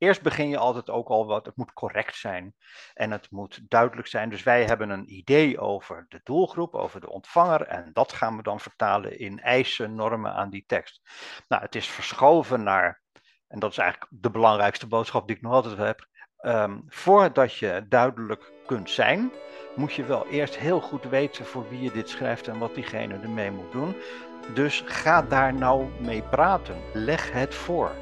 eerst begin je altijd ook al wat, het moet correct zijn en het moet duidelijk zijn. Dus wij hebben een idee over de doelgroep, over de ontvanger en dat gaan we dan vertalen in eisen, normen aan die tekst. Nou, het is verschoven naar, en dat is eigenlijk de belangrijkste boodschap die ik nog altijd heb, um, voordat je duidelijk kunt zijn, moet je wel eerst heel goed weten voor wie je dit schrijft en wat diegene ermee moet doen. Dus ga daar nou mee praten. Leg het voor.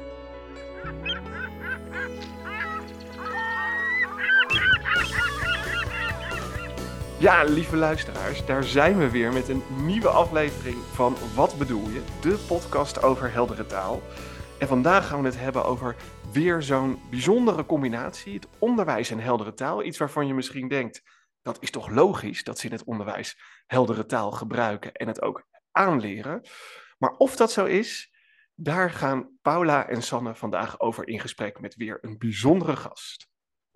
Ja, lieve luisteraars, daar zijn we weer met een nieuwe aflevering van Wat bedoel je? De podcast over heldere taal. En vandaag gaan we het hebben over weer zo'n bijzondere combinatie: het onderwijs en heldere taal. Iets waarvan je misschien denkt: dat is toch logisch dat ze in het onderwijs heldere taal gebruiken en het ook aanleren. Maar of dat zo is, daar gaan Paula en Sanne vandaag over in gesprek met weer een bijzondere gast.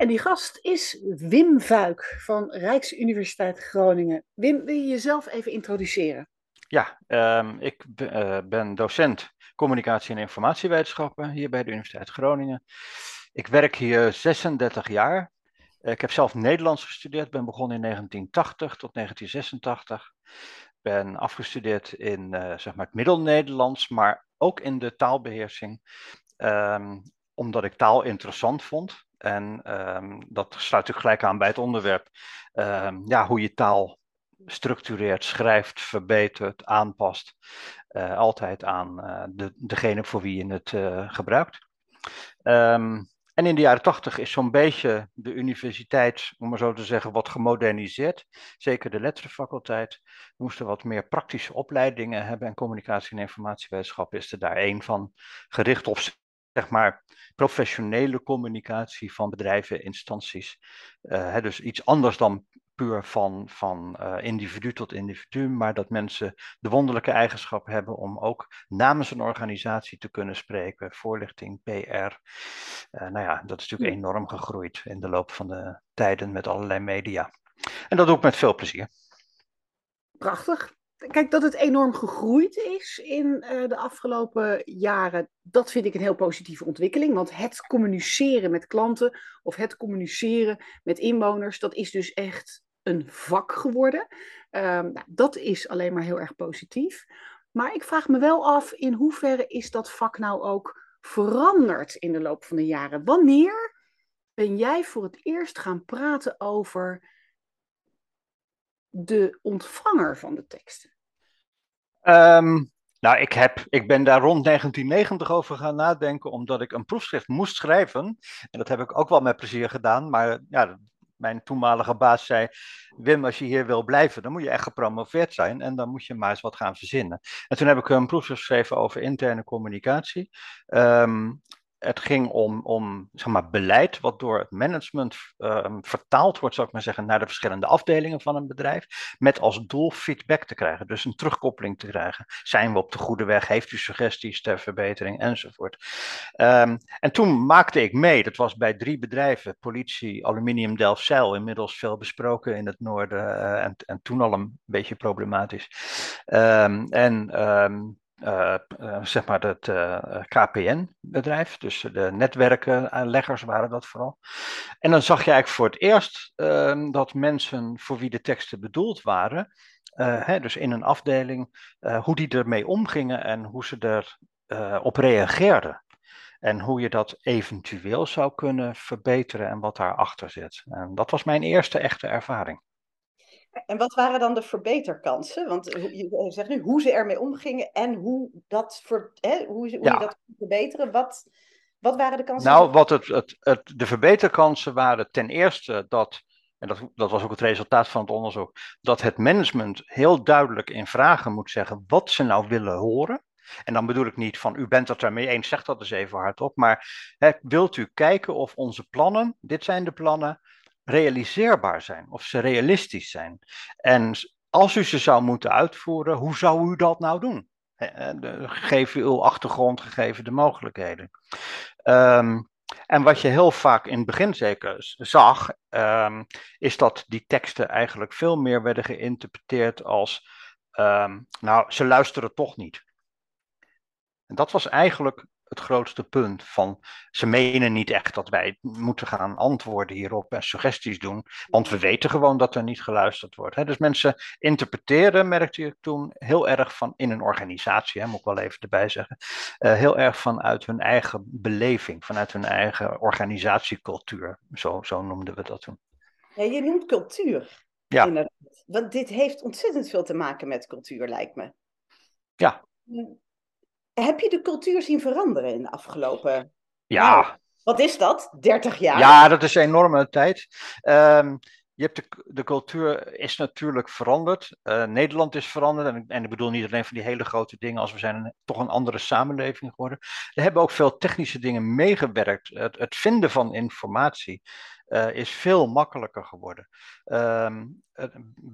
En die gast is Wim Vuik van Rijksuniversiteit Groningen. Wim, wil je jezelf even introduceren? Ja, um, ik uh, ben docent communicatie en informatiewetenschappen hier bij de Universiteit Groningen. Ik werk hier 36 jaar. Ik heb zelf Nederlands gestudeerd, ben begonnen in 1980 tot 1986 ben afgestudeerd in uh, zeg maar het Middel-Nederlands, maar ook in de taalbeheersing, um, omdat ik taal interessant vond. En um, dat sluit ook gelijk aan bij het onderwerp. Um, ja, hoe je taal structureert, schrijft, verbetert, aanpast. Uh, altijd aan uh, de, degene voor wie je het uh, gebruikt. Um, en in de jaren tachtig is zo'n beetje de universiteit, om maar zo te zeggen, wat gemoderniseerd. Zeker de letterenfaculteit. We moesten wat meer praktische opleidingen hebben. En communicatie en informatiewetenschap is er daar één van. Gericht op zeg maar professionele communicatie van bedrijven, instanties. Uh, hè, dus iets anders dan puur van, van uh, individu tot individu, maar dat mensen de wonderlijke eigenschap hebben om ook namens een organisatie te kunnen spreken, voorlichting, PR. Uh, eh, nou ja, dat is natuurlijk enorm gegroeid in de loop van de tijden met allerlei media. En dat doe ik met veel plezier. Prachtig. Kijk, dat het enorm gegroeid is in uh, de afgelopen jaren, dat vind ik een heel positieve ontwikkeling. Want het communiceren met klanten of het communiceren met inwoners, dat is dus echt een vak geworden. Um, nou, dat is alleen maar heel erg positief. Maar ik vraag me wel af, in hoeverre is dat vak nou ook veranderd in de loop van de jaren? Wanneer ben jij voor het eerst gaan praten over de ontvanger van de teksten? Um, nou, ik, heb, ik ben daar rond 1990 over gaan nadenken, omdat ik een proefschrift moest schrijven. En dat heb ik ook wel met plezier gedaan, maar ja, mijn toenmalige baas zei: Wim, als je hier wil blijven, dan moet je echt gepromoveerd zijn en dan moet je maar eens wat gaan verzinnen. En toen heb ik een proefschrift geschreven over interne communicatie. Um, het ging om, om zeg maar, beleid wat door het management uh, vertaald wordt, zou ik maar zeggen, naar de verschillende afdelingen van een bedrijf. Met als doel feedback te krijgen, dus een terugkoppeling te krijgen. Zijn we op de goede weg? Heeft u suggesties ter verbetering? Enzovoort. Um, en toen maakte ik mee, dat was bij drie bedrijven, politie, aluminium, Delfzijl, inmiddels veel besproken in het noorden uh, en, en toen al een beetje problematisch. Um, en uh, uh, zeg maar het uh, KPN-bedrijf, dus de netwerkenleggers waren dat vooral. En dan zag je eigenlijk voor het eerst ehm, dat mensen voor wie de teksten bedoeld waren, hè, dus in een afdeling, hoe die ermee omgingen en hoe ze erop op reageerden. En hoe je dat eventueel zou kunnen verbeteren en wat daarachter zit. En dat was mijn eerste echte ervaring. En wat waren dan de verbeterkansen? Want je zegt nu hoe ze ermee omgingen en hoe, dat ver, hè, hoe, hoe ja. je dat kon verbeteren. Wat, wat waren de kansen? Nou, wat het, het, het, de verbeterkansen waren ten eerste dat, en dat, dat was ook het resultaat van het onderzoek, dat het management heel duidelijk in vragen moet zeggen wat ze nou willen horen. En dan bedoel ik niet van u bent het ermee eens, zeg dat eens even hardop. Maar hè, wilt u kijken of onze plannen, dit zijn de plannen, realiseerbaar zijn, of ze realistisch zijn. En als u ze zou moeten uitvoeren, hoe zou u dat nou doen? Geef uw achtergrond, gegeven de mogelijkheden. Um, en wat je heel vaak in het begin zeker zag, um, is dat die teksten eigenlijk veel meer werden geïnterpreteerd als, um, nou, ze luisteren toch niet. En dat was eigenlijk het grootste punt van ze menen niet echt dat wij moeten gaan antwoorden hierop en suggesties doen, want we weten gewoon dat er niet geluisterd wordt. Hè? Dus mensen interpreteren, merkte ik toen, heel erg van in een organisatie, hè, moet ik wel even erbij zeggen, uh, heel erg vanuit hun eigen beleving, vanuit hun eigen organisatiecultuur. Zo, zo noemden we dat toen. Ja, je noemt cultuur. Ja. Want dit heeft ontzettend veel te maken met cultuur, lijkt me. Ja. Heb je de cultuur zien veranderen in de afgelopen... Ja. Nou, wat is dat? 30 jaar? Ja, dat is een enorme tijd. Um, je hebt de, de cultuur is natuurlijk veranderd. Uh, Nederland is veranderd. En, en, ik bedoel niet alleen van die hele grote dingen als we zijn een, toch een andere samenleving geworden. Er hebben ook veel technische dingen meegewerkt. Het, het vinden van informatie uh, is veel makkelijker geworden. Um,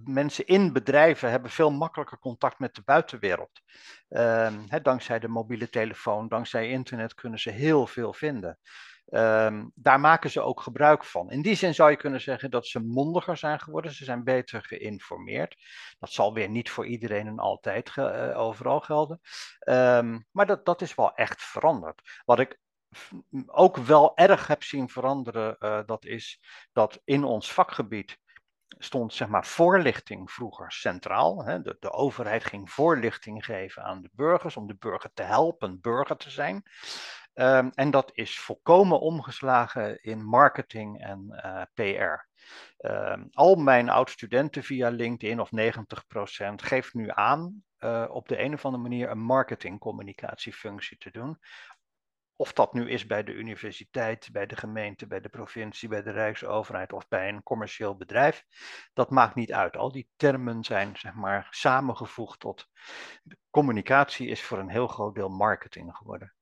mensen in bedrijven hebben veel makkelijker contact met de buitenwereld. Um, dankzij de mobiele telefoon, dankzij internet kunnen ze heel veel vinden. Um, daar maken ze ook gebruik van. In die zin zou je kunnen zeggen dat ze mondiger zijn geworden. Ze zijn beter geïnformeerd. Dat zal weer niet voor iedereen en altijd ge uh, overal gelden. Maar dat, dat is wel echt veranderd. Wat ik ook wel erg heb zien veranderen, uh, dat is dat in ons vakgebied stond zeg maar voorlichting vroeger centraal. Hè. De, overheid ging voorlichting geven aan de burgers om de burger te helpen burger te zijn. Um, en dat is volkomen omgeslagen in marketing en uh, PR. Um, al mijn oud-studenten via LinkedIn of 90% geeft nu aan uh, op de een of andere manier een marketingcommunicatiefunctie te doen. Of dat nu is bij de universiteit, bij de gemeente, bij de provincie, bij de Rijksoverheid of bij een commercieel bedrijf. Dat maakt niet uit. Al die termen zijn zeg maar samengevoegd tot. Communicatie is voor een heel groot deel marketing geworden.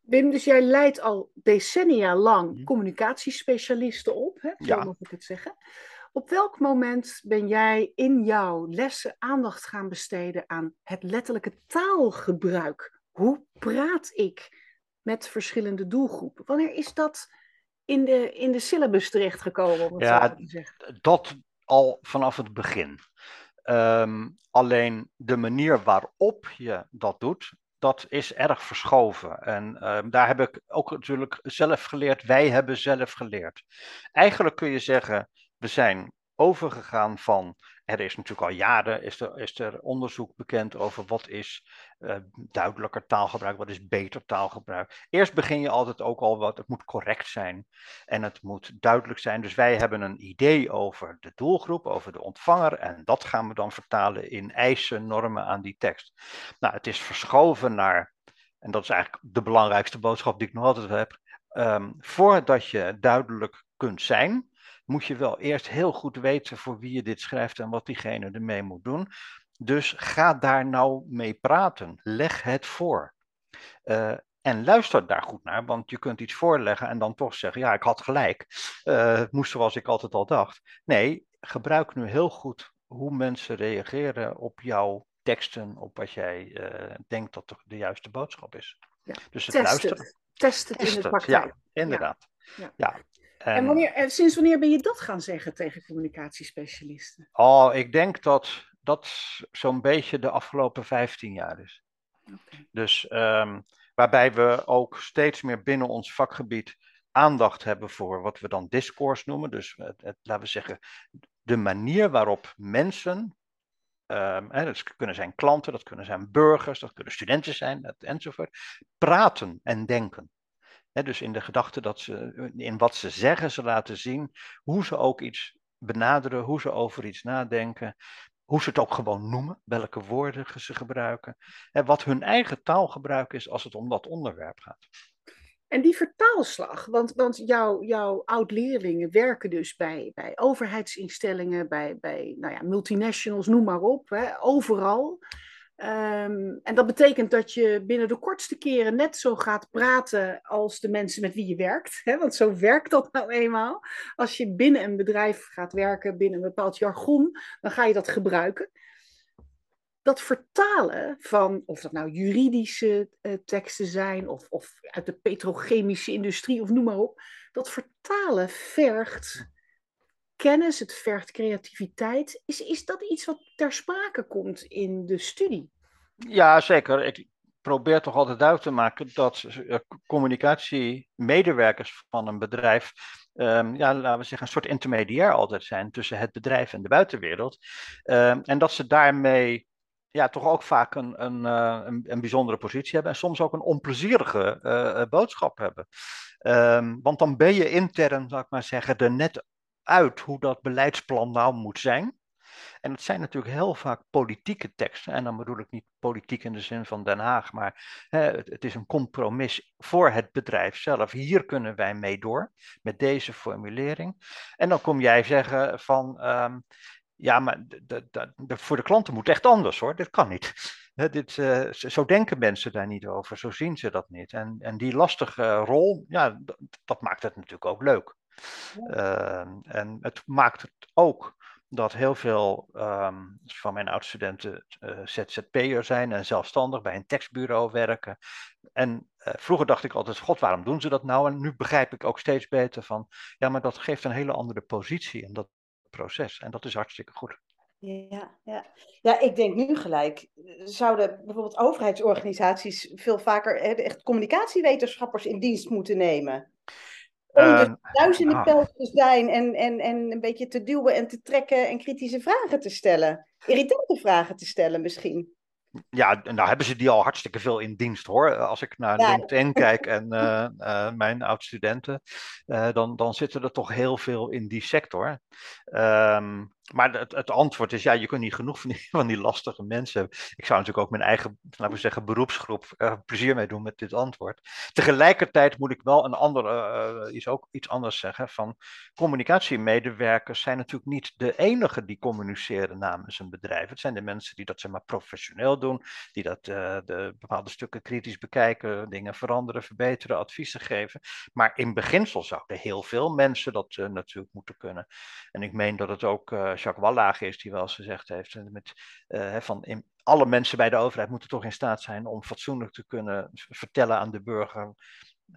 Wim, dus jij leidt al decennia lang mhm. communicatiespecialisten op, hè? zo ja. mag ik het zeggen. Op welk moment ben jij in jouw lessen aandacht gaan besteden aan het letterlijke taalgebruik? Hoe praat ik met verschillende doelgroepen? Wanneer is dat in de, in de syllabus terechtgekomen? Om ja, zo te zeggen? dat al vanaf het begin. Um, alleen de manier waarop je dat doet, dat is erg verschoven. En uh, daar heb ik ook natuurlijk zelf geleerd. Wij hebben zelf geleerd. Eigenlijk kun je zeggen, we zijn overgegaan van. Er is natuurlijk al jaren is er, is er onderzoek bekend over wat is uh, duidelijker taalgebruik, wat is beter taalgebruik. Eerst begin je altijd ook al wat, het moet correct zijn en het moet duidelijk zijn. Dus wij hebben een idee over de doelgroep, over de ontvanger en dat gaan we dan vertalen in eisen, normen aan die tekst. Nou, het is verschoven naar, en dat is eigenlijk de belangrijkste boodschap die ik nog altijd heb, um, voordat je duidelijk kunt zijn, moet je wel eerst heel goed weten voor wie je dit schrijft en wat diegene ermee moet doen. Dus ga daar nou mee praten. Leg het voor. Uh, en luister daar goed naar, want je kunt iets voorleggen en dan toch zeggen: Ja, ik had gelijk. Uh, het moest zoals ik altijd al dacht. Nee, gebruik nu heel goed hoe mensen reageren op jouw teksten, op wat jij uh, denkt dat de, juiste boodschap is. Ja. Dus het luisteren. Test het in de praktijk. Ja, inderdaad. Ja. ja. En, en wanneer, sinds wanneer ben je dat gaan zeggen tegen communicatiespecialisten? Oh, ik denk dat dat zo'n beetje de afgelopen 15 jaar is. Okay. Dus um, waarbij we ook steeds meer binnen ons vakgebied aandacht hebben voor wat we dan discourse noemen. Dus het, het, laten we zeggen, de manier waarop mensen, um, hè, dat kunnen zijn klanten, dat kunnen zijn burgers, dat kunnen studenten zijn, enzovoort, praten en denken dus in de gedachte dat ze, in wat ze zeggen, ze laten zien hoe ze ook iets benaderen, hoe ze over iets nadenken, hoe ze het ook gewoon noemen, welke woorden ze gebruiken, en wat hun eigen taalgebruik is als het om dat onderwerp gaat. En die vertaalslag, want, want jouw, jouw oud-leerlingen werken dus bij, bij overheidsinstellingen, bij, bij nou ja, multinationals, noem maar op, overal. Um, en dat betekent dat je binnen de kortste keren net zo gaat praten als de mensen met wie je werkt. Hè? Want zo werkt dat nou eenmaal. Als je binnen een bedrijf gaat werken, binnen een bepaald jargon, dan ga je dat gebruiken. Dat vertalen van, of dat nou juridische uh, teksten zijn, of, of uit de petrochemische industrie, of noem maar op. Dat vertalen vergt kennis, het vergt creativiteit. Is, is dat iets wat ter sprake komt in de studie? Ja, zeker. Ik, probeer toch altijd duidelijk te maken dat uh, communicatiemedewerkers van een bedrijf, um, ja, laten we zeggen, een soort intermediair altijd zijn tussen het bedrijf en de buitenwereld. Um, en dat ze daarmee ja, toch ook vaak een, een, uh, een, een, bijzondere positie hebben en soms ook een onplezierige uh, boodschap hebben. Um, want dan ben je intern, zou ik maar zeggen, er net uit hoe dat beleidsplan nou moet zijn. En het zijn natuurlijk heel vaak politieke teksten. En dan bedoel ik niet politiek in de zin van Den Haag, maar hè, het, is een compromis voor het bedrijf zelf. Hier kunnen wij mee door met deze formulering. En dan kom jij zeggen van. Um, ja, maar voor de klanten moet echt anders hoor. Dit kan niet. dit, uh, zo denken mensen daar niet over. Zo zien ze dat niet. En, en die lastige rol, ja, dat maakt het natuurlijk ook leuk. Uh, en het maakt het ook dat heel veel um, van mijn oud-studenten uh, ZZP'er zijn en zelfstandig bij een tekstbureau werken. En uh, vroeger dacht ik altijd, god, waarom doen ze dat nou? En nu begrijp ik ook steeds beter van, ja, maar dat geeft een hele andere positie in dat proces. En dat is hartstikke goed. Ja, ja. ja, ik denk nu gelijk, zouden bijvoorbeeld overheidsorganisaties veel vaker echt communicatiewetenschappers in dienst moeten nemen? Om uh, dus duizenden uh, nou. te zijn en, en, en een beetje te duwen en te trekken en kritische vragen te stellen. Irritante vragen te stellen misschien. Ja, nou hebben ze die al hartstikke veel in dienst hoor. Als ik naar ja. LinkedIn kijk en uh, uh, mijn oud-studenten, uh, dan, dan zitten er toch heel veel in die sector. Um, maar het, het, antwoord is, ja, je kunt niet genoeg van die, van die lastige mensen. Ik zou natuurlijk ook mijn eigen, laten we zeggen, beroepsgroep plezier mee doen met dit antwoord. Tegelijkertijd moet ik wel een andere, iets, ook iets anders zeggen. Van communicatiemedewerkers zijn natuurlijk niet de enige die communiceren namens een bedrijf. Het zijn de mensen die dat zeg maar professioneel doen, die dat uh, de bepaalde stukken kritisch bekijken, dingen veranderen, verbeteren, adviezen geven. Maar in beginsel zouden heel veel mensen dat natuurlijk moeten kunnen. En ik meen dat het ook Jacques Wallage is, die wel eens gezegd heeft, met, van in, alle mensen bij de overheid moeten toch in staat zijn om fatsoenlijk te kunnen vertellen aan de burger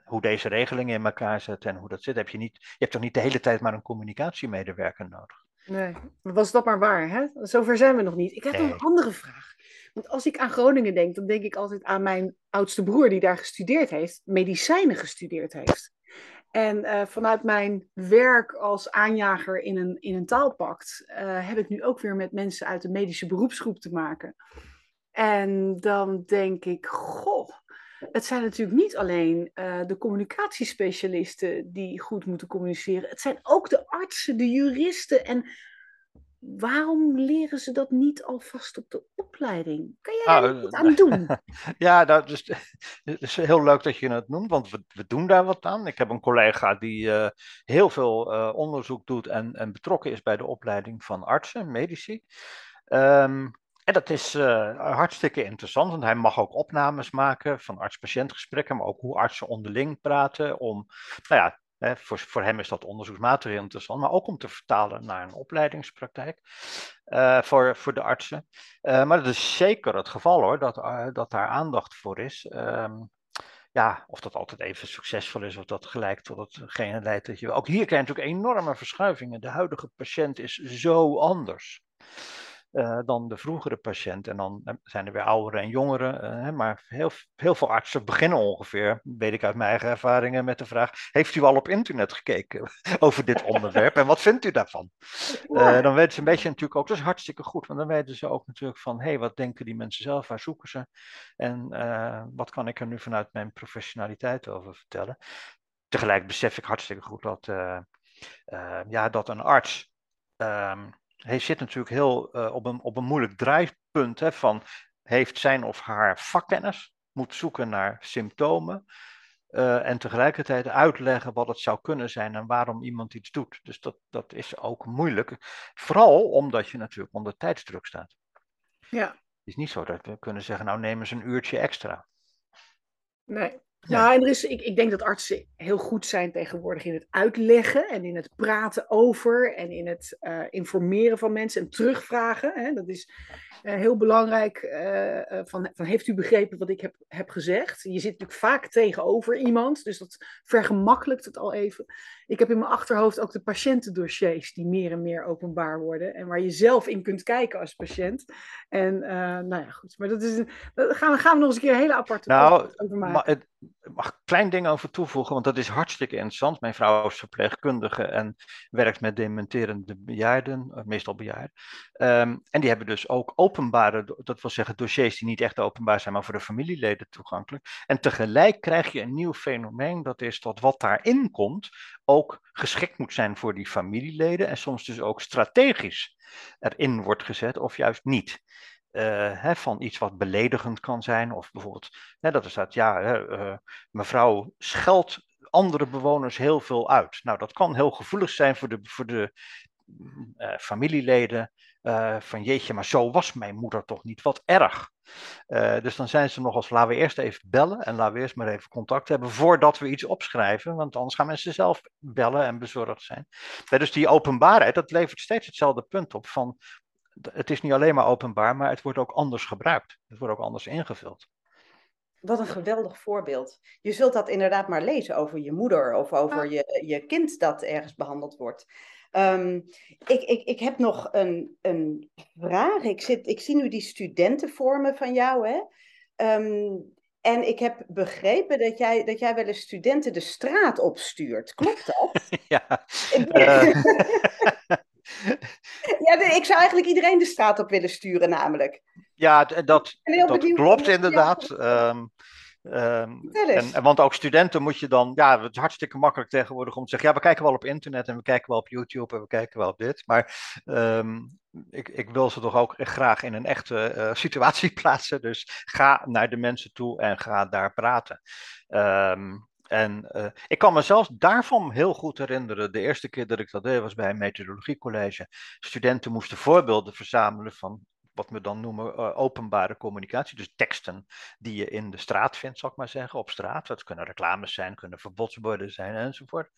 hoe deze regelingen in elkaar zetten en hoe dat zit. Heb je, niet, je hebt toch niet de hele tijd maar een communicatiemedewerker nodig? Nee, was dat maar waar, hè? Zover zijn we nog niet. Ik heb nee. een andere vraag. Want als ik aan Groningen denk, dan denk ik altijd aan mijn oudste broer die daar gestudeerd heeft, medicijnen gestudeerd heeft. En uh, vanuit mijn werk als aanjager in een, in een taalpact uh, heb ik nu ook weer met mensen uit de medische beroepsgroep te maken. En dan denk ik, goh, het zijn natuurlijk niet alleen uh, de communicatiespecialisten die goed moeten communiceren. Het zijn ook de artsen, de juristen en waarom leren ze dat niet alvast op de opleiding? Kan jij daar ah, wat aan doen? ja, dat is, het is heel leuk dat je het noemt, want we, we doen daar wat aan. Ik heb een collega die uh, heel veel uh, onderzoek doet en, en, betrokken is bij de opleiding van artsen, medici. Um, en dat is uh, hartstikke interessant, want hij mag ook opnames maken van arts-patiëntgesprekken, maar ook hoe artsen onderling praten om nou ja, voor, voor hem is dat onderzoeksmateriaal interessant, maar ook om te vertalen naar een opleidingspraktijk uh, voor, voor de artsen. Uh, maar dat is zeker het geval hoor, dat, uh, dat daar aandacht voor is. Um, ja, of dat altijd even succesvol is, of dat gelijk tot hetgene leidt dat je. Ook hier krijg je natuurlijk enorme verschuivingen. De huidige patiënt is zo anders. Uh, dan de vroegere patiënt. En dan eh, zijn er weer ouderen en jongeren. Uh, maar heel, heel veel artsen beginnen ongeveer, weet ik uit mijn eigen ervaringen, met de vraag: Heeft u al op internet gekeken over dit onderwerp en wat vindt u daarvan? Ja. dan weten ze een beetje natuurlijk ook, dat is hartstikke goed, want dan weten ze ook natuurlijk van: hé, hey, wat denken die mensen zelf, waar zoeken ze? En wat kan ik er nu vanuit mijn professionaliteit over vertellen? Tegelijk besef ik hartstikke goed dat, ja, dat een arts. Um, hij zit natuurlijk heel uh, op, een, op een moeilijk draaipunt hè, van heeft zijn of haar vakkennis, moet zoeken naar symptomen uh, en tegelijkertijd uitleggen wat het zou kunnen zijn en waarom iemand iets doet. Dus dat, dat is ook moeilijk, vooral omdat je natuurlijk onder tijdsdruk staat. Ja. Het is niet zo dat we kunnen zeggen, nou nemen ze een uurtje extra. Nee, Nou, en er is, ik, ik denk dat artsen heel goed zijn tegenwoordig in het uitleggen en in het praten over en in het uh, informeren van mensen en terugvragen. Hè. Dat is uh, heel belangrijk. Uh, van, van, heeft u begrepen wat ik heb, heb gezegd? Je zit natuurlijk vaak tegenover iemand, dus dat vergemakkelijkt het al even. Ik heb in mijn achterhoofd ook de patiëntendossiers die meer en meer openbaar worden en waar je zelf in kunt kijken als patiënt. En nou ja, goed. Maar dat is, daar gaan, we, gaan we nog eens een keer een hele aparte nou, over maken mag een klein ding over toevoegen, want dat is hartstikke interessant. Mijn vrouw is verpleegkundige en werkt met dementerende bejaarden, eh, meestal bejaarden. Um, en die hebben dus ook openbare, dat wil zeggen dossiers die niet echt openbaar zijn, maar voor de familieleden toegankelijk. En tegelijk krijg je een nieuw fenomeen, dat is dat wat daarin komt ook geschikt moet zijn voor die familieleden en soms dus ook strategisch erin wordt gezet of juist niet. Uh, hè, van iets wat beledigend kan zijn. Of bijvoorbeeld, hè, dat er staat, ja, uh, mevrouw scheldt andere bewoners heel veel uit. Nou, dat kan heel gevoelig zijn voor de, voor de uh, familieleden. Van jeetje, maar zo was mijn moeder toch niet, wat erg. dus dan zijn ze nog als, laten we eerst even bellen en laten we eerst maar even contact hebben voordat we iets opschrijven, want anders gaan mensen zelf bellen en bezorgd zijn. dus die openbaarheid, dat levert steeds hetzelfde punt op van het is niet alleen maar openbaar, maar het wordt ook anders gebruikt. Het wordt ook anders ingevuld. Wat een geweldig voorbeeld. Je zult dat inderdaad maar lezen over je moeder of over je, je kind dat ergens behandeld wordt. Um, ik, ik, ik heb nog een, een vraag. Ik, zit, ik zie nu die studentenvormen van jou. Hè? Um, en ik heb begrepen dat jij, dat jij wel eens studenten de straat opstuurt. Klopt dat? ja. Uh... ja, ik zou eigenlijk iedereen de straat op willen sturen, namelijk. Ja, dat, dat klopt inderdaad. Um, um, en, want ook studenten moet je dan, ja, het is hartstikke makkelijk tegenwoordig om te zeggen, ja, we kijken wel op internet en we kijken wel op YouTube en we kijken wel op dit, maar um, ik, ik, wil ze toch ook graag in een echte uh, situatie plaatsen, dus ga naar de mensen toe en ga daar praten. Um, en uh, ik kan mezelf daarvan heel goed herinneren. De eerste keer dat ik dat deed was bij een methodologiecollege. Studenten moesten voorbeelden verzamelen van wat we dan noemen uh, openbare communicatie. Dus teksten die je in de straat vindt, zal ik maar zeggen, op straat. Dat kunnen reclames zijn, kunnen verbodsborden zijn enzovoort.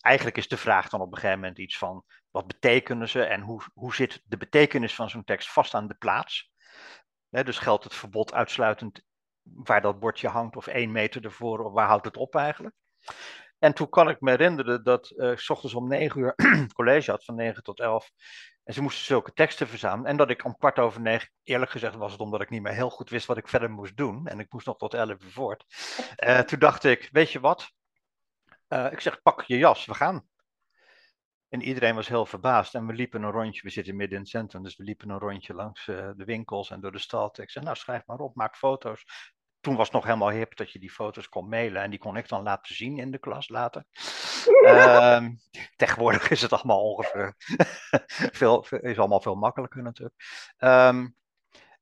Eigenlijk is de vraag dan op een gegeven moment iets van wat betekenen ze en hoe, hoe zit de betekenis van zo'n tekst vast aan de plaats. dus geldt het verbod uitsluitend waar dat bordje hangt of één meter ervoor, of waar houdt het op eigenlijk. En toen kan ik me herinneren dat uh, s ochtends om negen uur college had, van negen tot elf. En ze moesten zulke teksten verzamelen. En dat ik om kwart over negen, eerlijk gezegd was het omdat ik niet meer heel goed wist wat ik verder moest doen. En ik moest nog tot elf uur voort. Uh, toen dacht ik, weet je wat? Uh, ik zeg, pak je jas, we gaan. En iedereen was heel verbaasd. En we liepen een rondje, we zitten midden in het centrum, dus we liepen een rondje langs uh, de winkels en door de stad. Ik zei, nou schrijf maar op, maak foto's. Toen was het nog helemaal hip dat je die foto's kon mailen en die kon ik dan laten zien in de klas later. uh, tegenwoordig is het allemaal ongeveer, veel, is allemaal veel makkelijker natuurlijk. Um,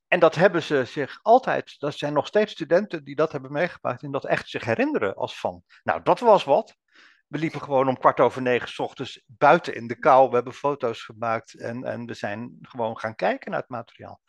en dat hebben ze zich altijd, dat zijn nog steeds studenten die dat hebben meegemaakt en dat echt zich herinneren als van, nou dat was wat. We liepen gewoon om kwart over negen s ochtends buiten in de kou. We hebben foto's gemaakt en, en we zijn gewoon gaan kijken naar het materiaal.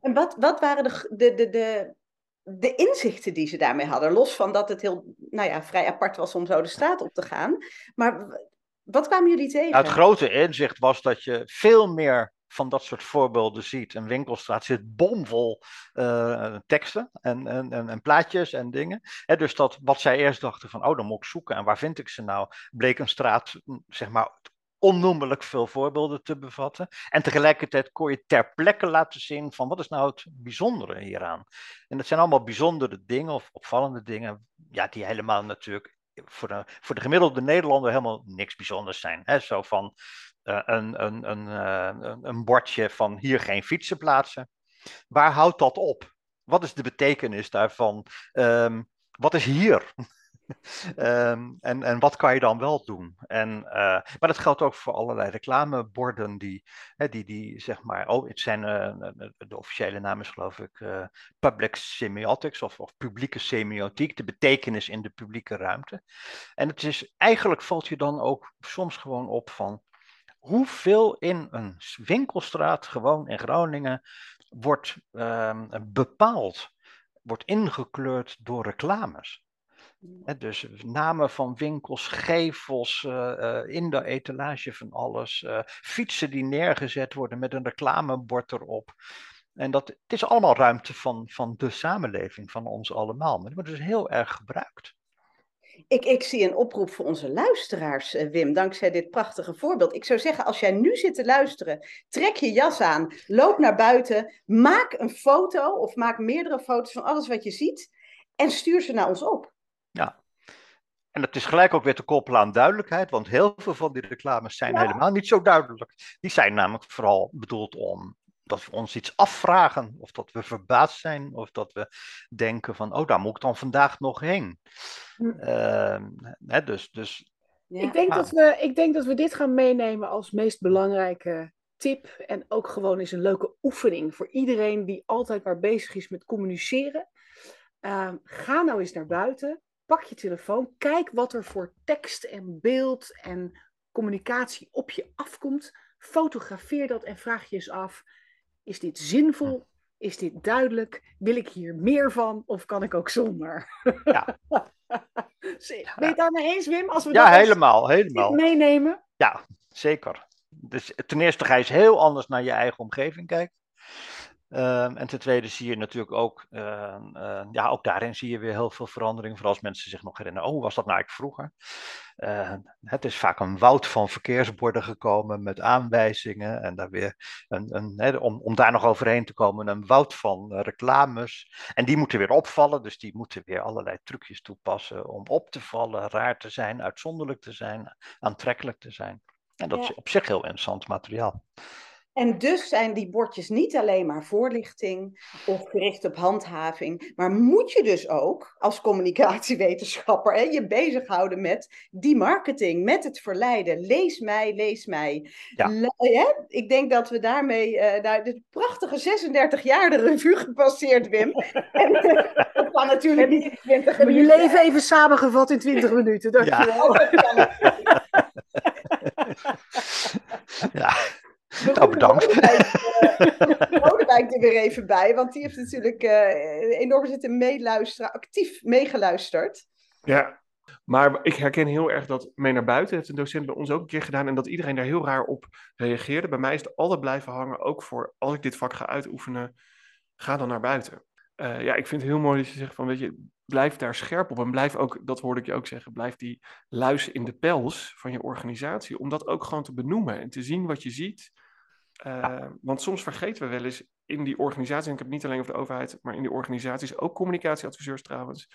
En wat, wat waren de, de, de, de, de inzichten die ze daarmee hadden? Los van dat het heel nou ja, vrij apart was om zo de straat op te gaan. Maar wat kwamen jullie tegen? Nou, het grote inzicht was dat je veel meer van dat soort voorbeelden ziet. Een winkelstraat zit bomvol uh, teksten en, en, en, plaatjes en dingen. dus dat wat zij eerst dachten van, oh, dan moet ik zoeken en waar vind ik ze nou, bleek een straat, zeg maar, onnoemelijk veel voorbeelden te bevatten. En tegelijkertijd kon je ter plekke laten zien van wat is nou het bijzondere hieraan. En dat zijn allemaal bijzondere dingen of opvallende dingen, ja, die helemaal natuurlijk voor de, voor de gemiddelde Nederlander helemaal niks bijzonders zijn. Hè? Zo van, uh, een, een, eh, een, een bordje van hier geen fietsen plaatsen. Waar houdt dat op? Wat is de betekenis daarvan? Um, wat is hier? Um, en, en wat kan je dan wel doen? En, uh, maar dat geldt ook voor allerlei reclameborden die, hè, die, die zeg maar, oh, het zijn, uh, de officiële naam is geloof ik uh, public semiotics of, of publieke semiotiek, de betekenis in de publieke ruimte. En het is, eigenlijk valt je dan ook soms gewoon op van, hoeveel in een winkelstraat, gewoon in Groningen, wordt um, bepaald, wordt ingekleurd door reclames. Dus namen van winkels, gevels, in de etalage van alles, fietsen die neergezet worden met een reclamebord erop. En dat, het is allemaal ruimte van, van de samenleving, van ons allemaal. Maar het wordt dus heel erg gebruikt. Ik, ik zie een oproep voor onze luisteraars, eh, Wim, dankzij dit prachtige voorbeeld. Ik zou zeggen, als jij nu zit te luisteren, trek je jas aan, loop naar buiten, maak een foto of maak meerdere foto's van alles wat je ziet en stuur ze naar ons op. Ja, en het is gelijk ook weer te koppelen aan duidelijkheid, want heel veel van die reclames zijn helemaal niet zo duidelijk. Die zijn namelijk vooral bedoeld om dat we ons iets afvragen, of dat we verbaasd zijn, of dat we denken van, oh, daar moet ik dan vandaag nog heen. Uh, hè, dus, dus, ja. ik, denk dat we, ik denk dat we dit gaan meenemen als meest belangrijke tip en ook gewoon eens een leuke oefening voor iedereen die altijd maar bezig is met communiceren. Uh, ga nou eens naar buiten, pak je telefoon, kijk wat er voor tekst en beeld en communicatie op je afkomt. Fotografeer dat en vraag je eens af: is dit zinvol? Is dit duidelijk? Wil ik hier meer van of kan ik ook zonder? Ja. ben je het daarmee eens, Wim? Als we ja, helemaal, helemaal. meenemen? Ja, zeker. Dus ten eerste ga je eens heel anders naar je eigen omgeving kijken. Ehm, en ten tweede zie je natuurlijk ook, ehm, ehm, ja, ook daarin zie je weer heel veel verandering. Vooral als mensen zich nog herinneren, oh, was dat nou eigenlijk vroeger? het is vaak een woud van verkeersborden gekomen met aanwijzingen. En daar weer een, een om, om daar nog overheen te komen, een woud van uh, reclames. En die moeten weer opvallen, dus die moeten weer allerlei trucjes toepassen om op te vallen, raar te zijn, uitzonderlijk te zijn, aantrekkelijk te zijn. En dat is op zich heel interessant materiaal. En dus zijn die bordjes niet alleen maar voorlichting of gericht op handhaving, maar moet je dus ook als communicatiewetenschapper hè, je bezighouden met die marketing, met het verleiden. Lees mij, lees mij. Ja. Ik denk dat we daarmee uh, nou, de prachtige 36 jaar de revue gepasseerd, Wim. en dat kan natuurlijk niet in 20 minuten. Je leven even samengevat in 20 minuten, dankjewel. Ja. ja. Nou, bedankt. Lodewijk er weer even bij, want die heeft natuurlijk uh, enorm zitten meeluisteren, actief meegeluisterd. Ja, maar ik herken heel erg dat mee naar buiten heeft een docent bij ons ook een keer gedaan en dat iedereen daar heel raar op reageerde. Bij mij is het altijd blijven hangen, ook voor als ik dit vak ga uitoefenen, ga dan naar buiten. Uh, ja, ik vind het heel mooi dat je zegt van, weet je, blijf daar scherp op en blijf ook, dat hoorde ik je ook zeggen, blijf die luis in de pels van je organisatie, om dat ook gewoon te benoemen en te zien wat je ziet uh, Want soms vergeten we wel eens in die organisatie, en ik heb het niet alleen over de overheid, maar in die organisaties, ook communicatieadviseurs trouwens,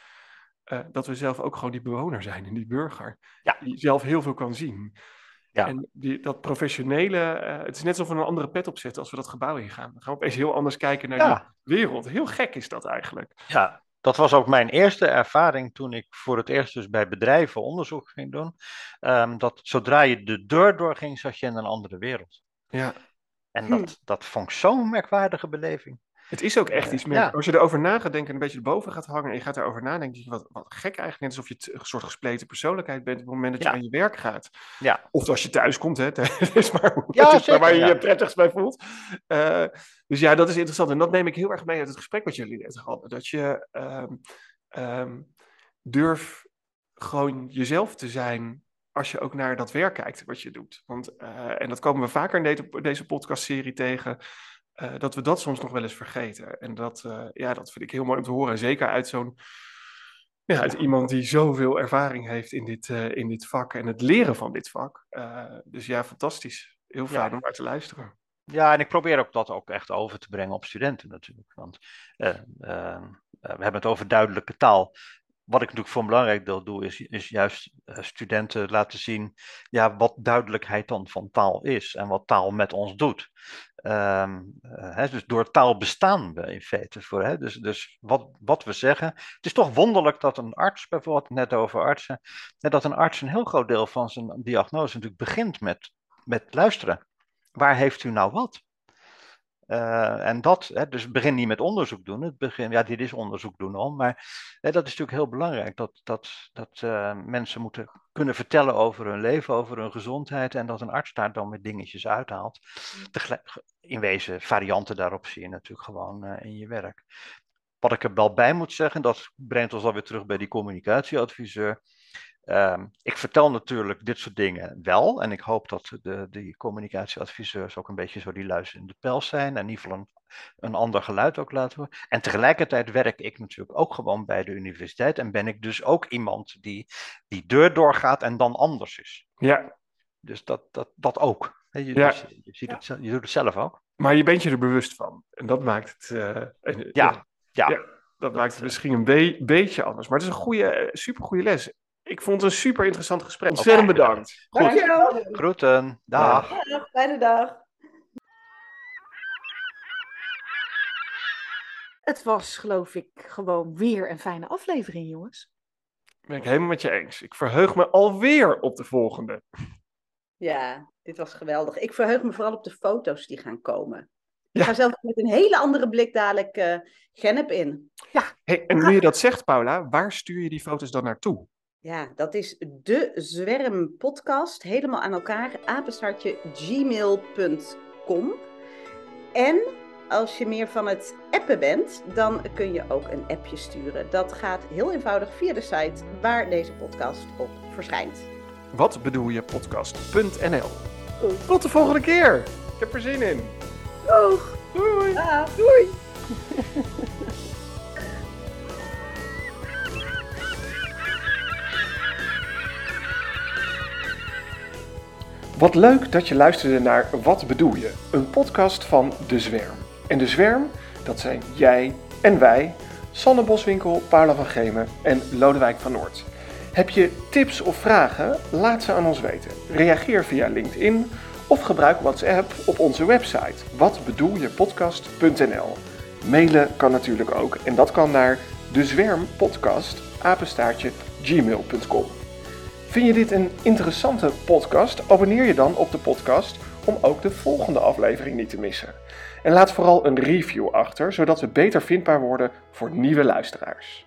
uh, dat we zelf ook gewoon die bewoner zijn en die burger, ja. die zelf heel veel kan zien. Ja. En die, dat professionele, uh, het is net alsof we een andere pet opzetten als we dat gebouw ingaan. Dan gaan we opeens heel anders kijken naar ja. de wereld. Heel gek is dat eigenlijk. Ja, dat was ook mijn eerste ervaring toen ik voor het eerst dus bij bedrijven onderzoek ging doen. Um, dat zodra je de deur doorging, zat je in een andere wereld. Ja. En dat, hm. dat vond ik zo'n merkwaardige beleving. Het is ook echt iets meer. Als je erover na gaat denken en een beetje erboven gaat hangen en je gaat erover nadenken, je wat, wat gek eigenlijk. Net alsof je een soort gespleten persoonlijkheid bent op het moment dat je aan je werk gaat. Ja. Of als je thuis komt, hè. is maar, ja, zeker, waar je je prettigst bij voelt. Uh, dus ja, dat is interessant. En dat neem ik heel erg mee uit het gesprek wat jullie net hadden. Dat je um, um, durf gewoon jezelf te zijn als je ook naar dat werk kijkt wat je doet. Want, uh, en dat komen we vaker in deze, deze podcastserie tegen, uh, dat we dat soms nog wel eens vergeten. En dat, uh, ja, dat vind ik heel mooi om te horen. Zeker uit zo'n, ja, uit iemand die zoveel ervaring heeft in dit, in dit vak en het leren van dit vak. dus ja, fantastisch. Heel fijn ja. om naar te luisteren. Ja, en ik probeer ook dat ook echt over te brengen op studenten natuurlijk. Want we hebben het over duidelijke taal wat ik natuurlijk voor een belangrijk deel doe, is, is juist uh, studenten laten zien ja, wat duidelijkheid dan van taal is en wat taal met ons doet. Um, hè, dus door taal bestaan we in feite voor. Dus dus wat, wat we zeggen. Het is toch wonderlijk dat een arts, bijvoorbeeld net over artsen, dat een arts een heel groot deel van zijn diagnose natuurlijk begint met, met luisteren. Waar heeft u nou wat? Uh, en dat, hè, dus begin niet met onderzoek doen. Het begin, ja, dit is onderzoek doen al, maar hè, dat is natuurlijk heel belangrijk. Dat, dat, dat uh, mensen moeten kunnen vertellen over hun leven, over hun gezondheid. En dat een arts daar dan met dingetjes uithaalt. in wezen, varianten daarop zie je natuurlijk gewoon uh, in je werk. Wat ik er wel bij moet zeggen, dat brengt ons alweer terug bij die communicatieadviseur. Ehm, ik vertel natuurlijk dit soort dingen wel. En ik hoop dat de, die communicatieadviseurs ook een beetje zo die luister in de pels zijn. En in ieder geval een, een ander geluid ook laten horen. En tegelijkertijd werk ik natuurlijk ook gewoon bij de universiteit. En ben ik dus ook iemand die die deur doorgaat en dan anders is. Ja. Dus dat, dat, dat ook. Je, Ja. dus je, ziet het, je doet het zelf ook. Maar je bent je er bewust van. En dat maakt het, eh, eh, Ja, ja. Ja. dat maakt het misschien een be- beetje anders. Maar het is een goede, super goede les. Ik vond het een super interessant gesprek. Ontzettend bedankt. Goed. Dankjewel. Groeten. Dag. Dag, fijne dag. Het was, geloof ik, gewoon weer een fijne aflevering, jongens. Ben ik helemaal met je eens. Ik verheug me alweer op de volgende. Ja, dit was geweldig. Ik verheug me vooral op de foto's die gaan komen. Ja. Ik ga zelf met een hele andere blik dadelijk eh Gennep in. Hey, en nu je dat zegt, Paula, waar stuur je die foto's dan naartoe? Ja, dat is de Zwerm podcast, helemaal aan elkaar, apenstaartje gmail.com. En als je meer van het appen bent, dan kun je ook een appje sturen. Dat gaat heel eenvoudig via de site waar deze podcast op verschijnt. Wat bedoel je podcast.nl? Tot de volgende keer. Ik heb er zin in. Doeg! Doei. Doei! Wat leuk dat je luisterde naar Wat bedoel je? Een podcast van De Zwerm. En De Zwerm, dat zijn jij en wij, Sanne Boswinkel, Paula van Gemen en Lodewijk van Noord. Heb je tips of vragen? Laat ze aan ons weten. Reageer via LinkedIn of gebruik WhatsApp op onze website watbedoeljepodcast.nl. Mailen kan natuurlijk ook en dat kan naar dezwermpodcast apenstaartje gmail.com. Vind je dit een interessante podcast? Abonneer je dan op de podcast om ook de volgende aflevering niet te missen. En laat vooral een review achter, zodat we beter vindbaar worden voor nieuwe luisteraars.